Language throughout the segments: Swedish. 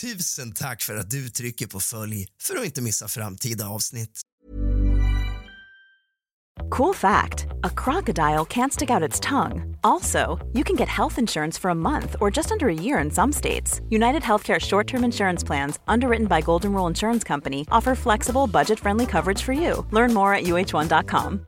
Tusen tack för att du trycker på följ för att inte missa framtida avsnitt. Cool fact a crocodile can't stick out its tongue. Also, you can get health insurance for a month or just under a year in some states. United Healthcare short term insurance plans, underwritten by Golden Rule Insurance Company, offer flexible, budget friendly coverage for you. Learn more at uh1.com.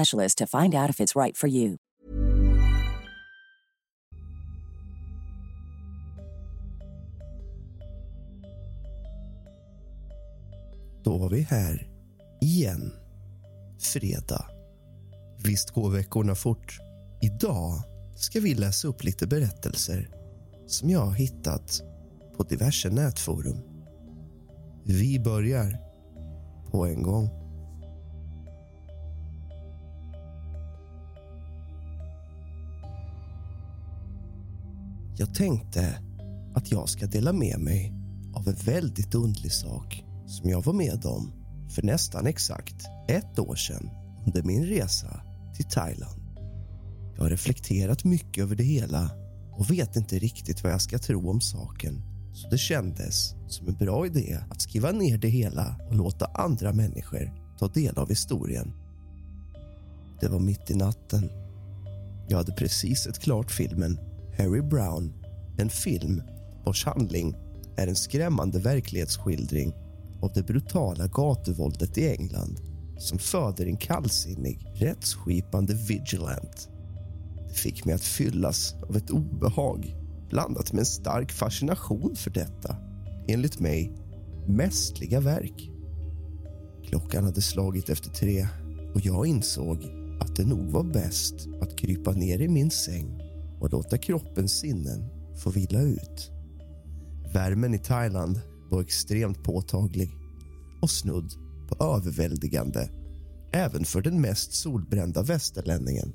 to find out if it's right for you. Då var vi här igen. Fredag. Visst går veckorna fort. Idag ska vi läsa upp lite berättelser som jag har hittat på diverse nätforum. Vi börjar på en gång. Jag tänkte att jag ska dela med mig av en väldigt underlig sak som jag var med om för nästan exakt ett år sedan under min resa till Thailand. Jag har reflekterat mycket över det hela och vet inte riktigt vad jag ska tro om saken så det kändes som en bra idé att skriva ner det hela och låta andra människor ta del av historien. Det var mitt i natten. Jag hade precis sett klart filmen Harry Brown, en film vars handling är en skrämmande verklighetsskildring av det brutala gatuvåldet i England som föder en kallsinnig, rättsskipande vigilant. Det fick mig att fyllas av ett obehag blandat med en stark fascination för detta, enligt mig, mästliga verk. Klockan hade slagit efter tre och jag insåg att det nog var bäst att krypa ner i min säng och låta kroppens sinnen få vila ut. Värmen i Thailand var extremt påtaglig och snudd på överväldigande även för den mest solbrända västerlänningen.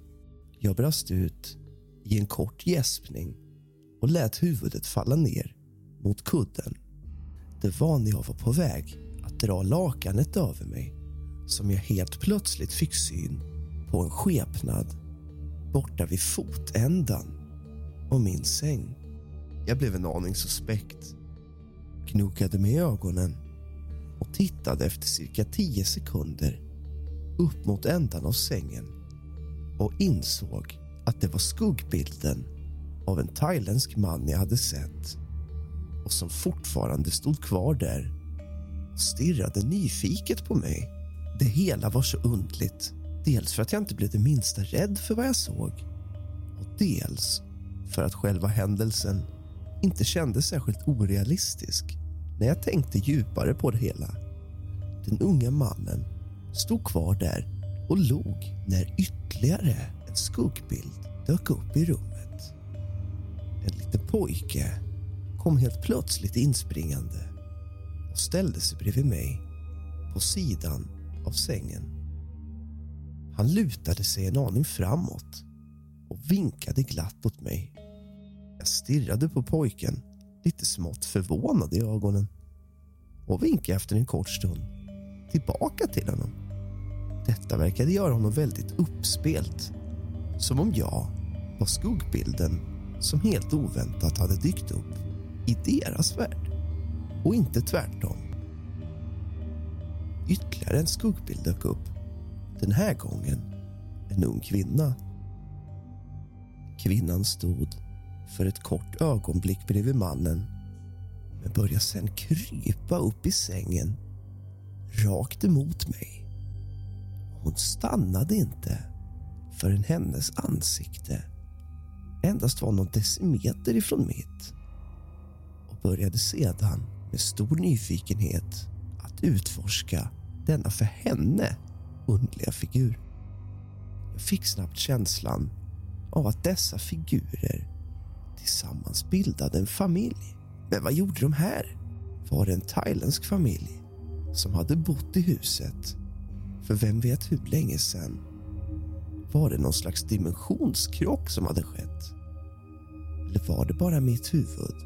Jag brast ut i en kort gäspning och lät huvudet falla ner mot kudden. Det var när jag var på väg att dra lakanet över mig som jag helt plötsligt fick syn på en skepnad borta vid fotändan och min säng. Jag blev en aning suspekt, Knokade med ögonen och tittade efter cirka tio sekunder upp mot ändan av sängen och insåg att det var skuggbilden av en thailändsk man jag hade sett och som fortfarande stod kvar där och stirrade nyfiket på mig. Det hela var så undligt. Dels för att jag inte blev det minsta rädd för vad jag såg och dels för att själva händelsen inte kändes särskilt orealistisk när jag tänkte djupare på det hela. Den unga mannen stod kvar där och log när ytterligare en skuggbild dök upp i rummet. En liten pojke kom helt plötsligt inspringande och ställde sig bredvid mig på sidan av sängen. Han lutade sig en aning framåt vinkade glatt åt mig. Jag stirrade på pojken, lite smått förvånad i ögonen och vinkade efter en kort stund tillbaka till honom. Detta verkade göra honom väldigt uppspelt. Som om jag var skuggbilden som helt oväntat hade dykt upp i deras värld och inte tvärtom. Ytterligare en skuggbild dök upp. Den här gången en ung kvinna. Kvinnan stod för ett kort ögonblick bredvid mannen men började sen krypa upp i sängen rakt emot mig. Hon stannade inte förrän hennes ansikte endast var någon decimeter ifrån mitt och började sedan med stor nyfikenhet att utforska denna för henne underliga figur. Jag fick snabbt känslan av att dessa figurer tillsammans bildade en familj. Men vad gjorde de här? Var det en thailändsk familj som hade bott i huset för vem vet hur länge sen? Var det någon slags dimensionskrock som hade skett? Eller var det bara mitt huvud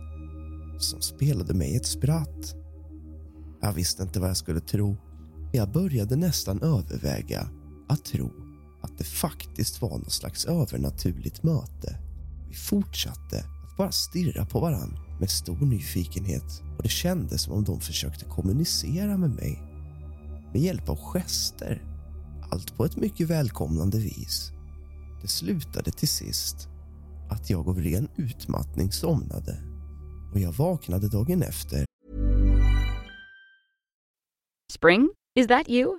som spelade mig ett spratt? Jag visste inte vad jag skulle tro. Jag började nästan överväga att tro att det faktiskt var något slags övernaturligt möte. Vi fortsatte att bara stirra på varann med stor nyfikenhet och det kändes som om de försökte kommunicera med mig med hjälp av gester. Allt på ett mycket välkomnande vis. Det slutade till sist att jag av ren utmattning somnade och jag vaknade dagen efter. Spring? Is that you?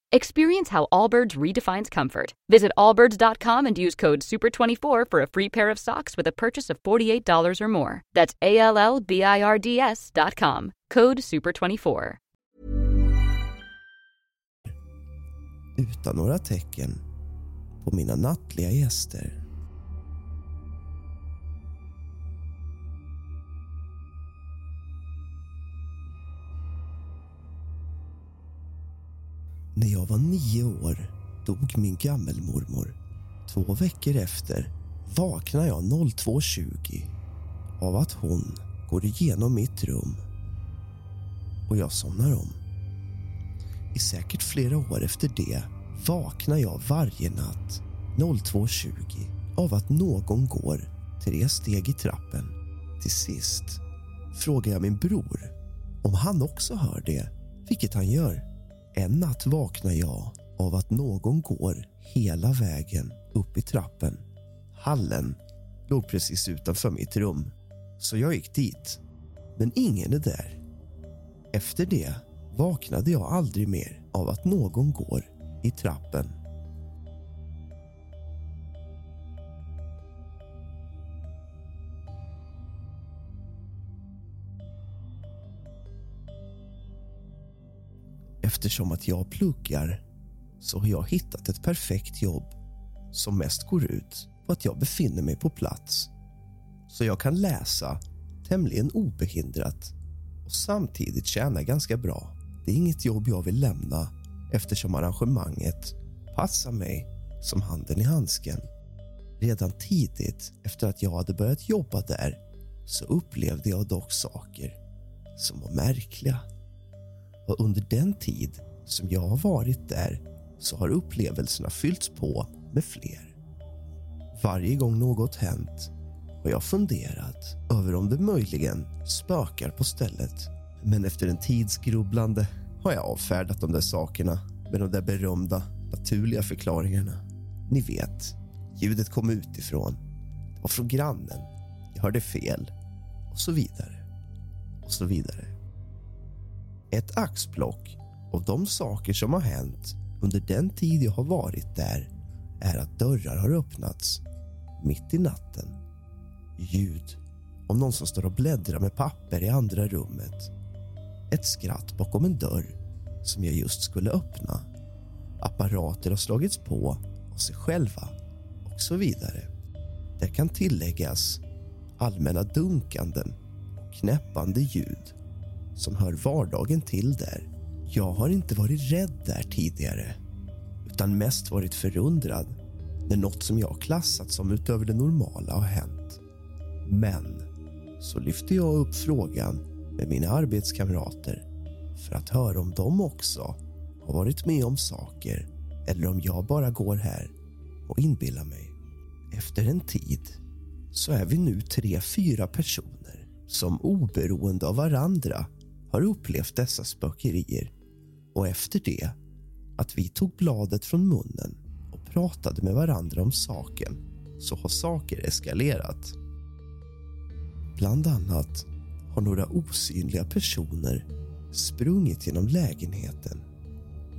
Experience how Allbirds redefines comfort. Visit allbirds.com and use code SUPER24 for a free pair of socks with a purchase of $48 or more. That's A L L B I R D S.com. Code SUPER24. Utan några tecken på mina nattliga gäster. När jag var nio år dog min gammelmormor. Två veckor efter vaknar jag 02.20 av att hon går igenom mitt rum och jag somnar om. I säkert flera år efter det vaknar jag varje natt 02.20 av att någon går tre steg i trappen. Till sist frågar jag min bror om han också hör det, vilket han gör. En natt vaknar jag av att någon går hela vägen upp i trappen. Hallen låg precis utanför mitt rum, så jag gick dit. Men ingen är där. Efter det vaknade jag aldrig mer av att någon går i trappen. Eftersom att jag pluggar så har jag hittat ett perfekt jobb som mest går ut på att jag befinner mig på plats så jag kan läsa tämligen obehindrat och samtidigt tjäna ganska bra. Det är inget jobb jag vill lämna eftersom arrangemanget passar mig som handen i handsken. Redan tidigt efter att jag hade börjat jobba där så upplevde jag dock saker som var märkliga. Och under den tid som jag har varit där så har upplevelserna fyllts på med fler. Varje gång något hänt har jag funderat över om det möjligen spökar på stället. Men efter en tids grubblande har jag avfärdat de där sakerna med de där berömda naturliga förklaringarna. Ni vet, ljudet kom utifrån. Det var från grannen. Jag hörde fel. Och så vidare. Och så vidare. Ett axplock av de saker som har hänt under den tid jag har varit där är att dörrar har öppnats mitt i natten. Ljud om någon som står och bläddrar med papper i andra rummet. Ett skratt bakom en dörr som jag just skulle öppna. Apparater har slagits på av sig själva och så vidare. Det kan tilläggas allmänna dunkanden och knäppande ljud som hör vardagen till där. Jag har inte varit rädd där tidigare utan mest varit förundrad när något som jag klassat som utöver det normala har hänt. Men så lyfte jag upp frågan med mina arbetskamrater för att höra om de också har varit med om saker eller om jag bara går här och inbillar mig. Efter en tid så är vi nu tre, fyra personer som oberoende av varandra har upplevt dessa spökerier och efter det att vi tog bladet från munnen och pratade med varandra om saken så har saker eskalerat. Bland annat har några osynliga personer sprungit genom lägenheten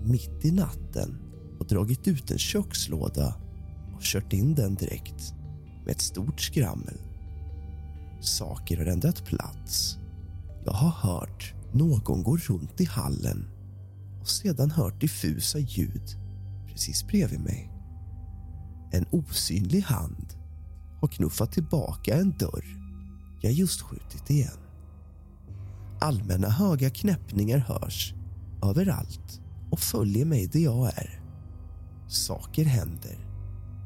mitt i natten och dragit ut en kökslåda och kört in den direkt med ett stort skrammel. Saker har ändrat plats. Jag har hört någon går runt i hallen och sedan hört diffusa ljud precis bredvid mig. En osynlig hand har knuffat tillbaka en dörr jag just skjutit igen. Allmänna höga knäppningar hörs överallt och följer mig där jag är. Saker händer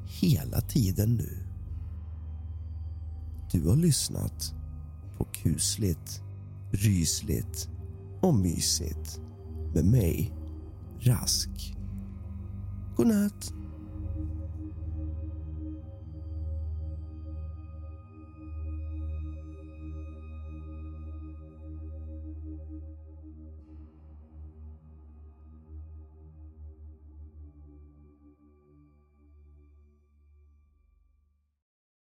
hela tiden nu. Du har lyssnat på kusligt, rysligt och mysigt med mig, Rask. God natt.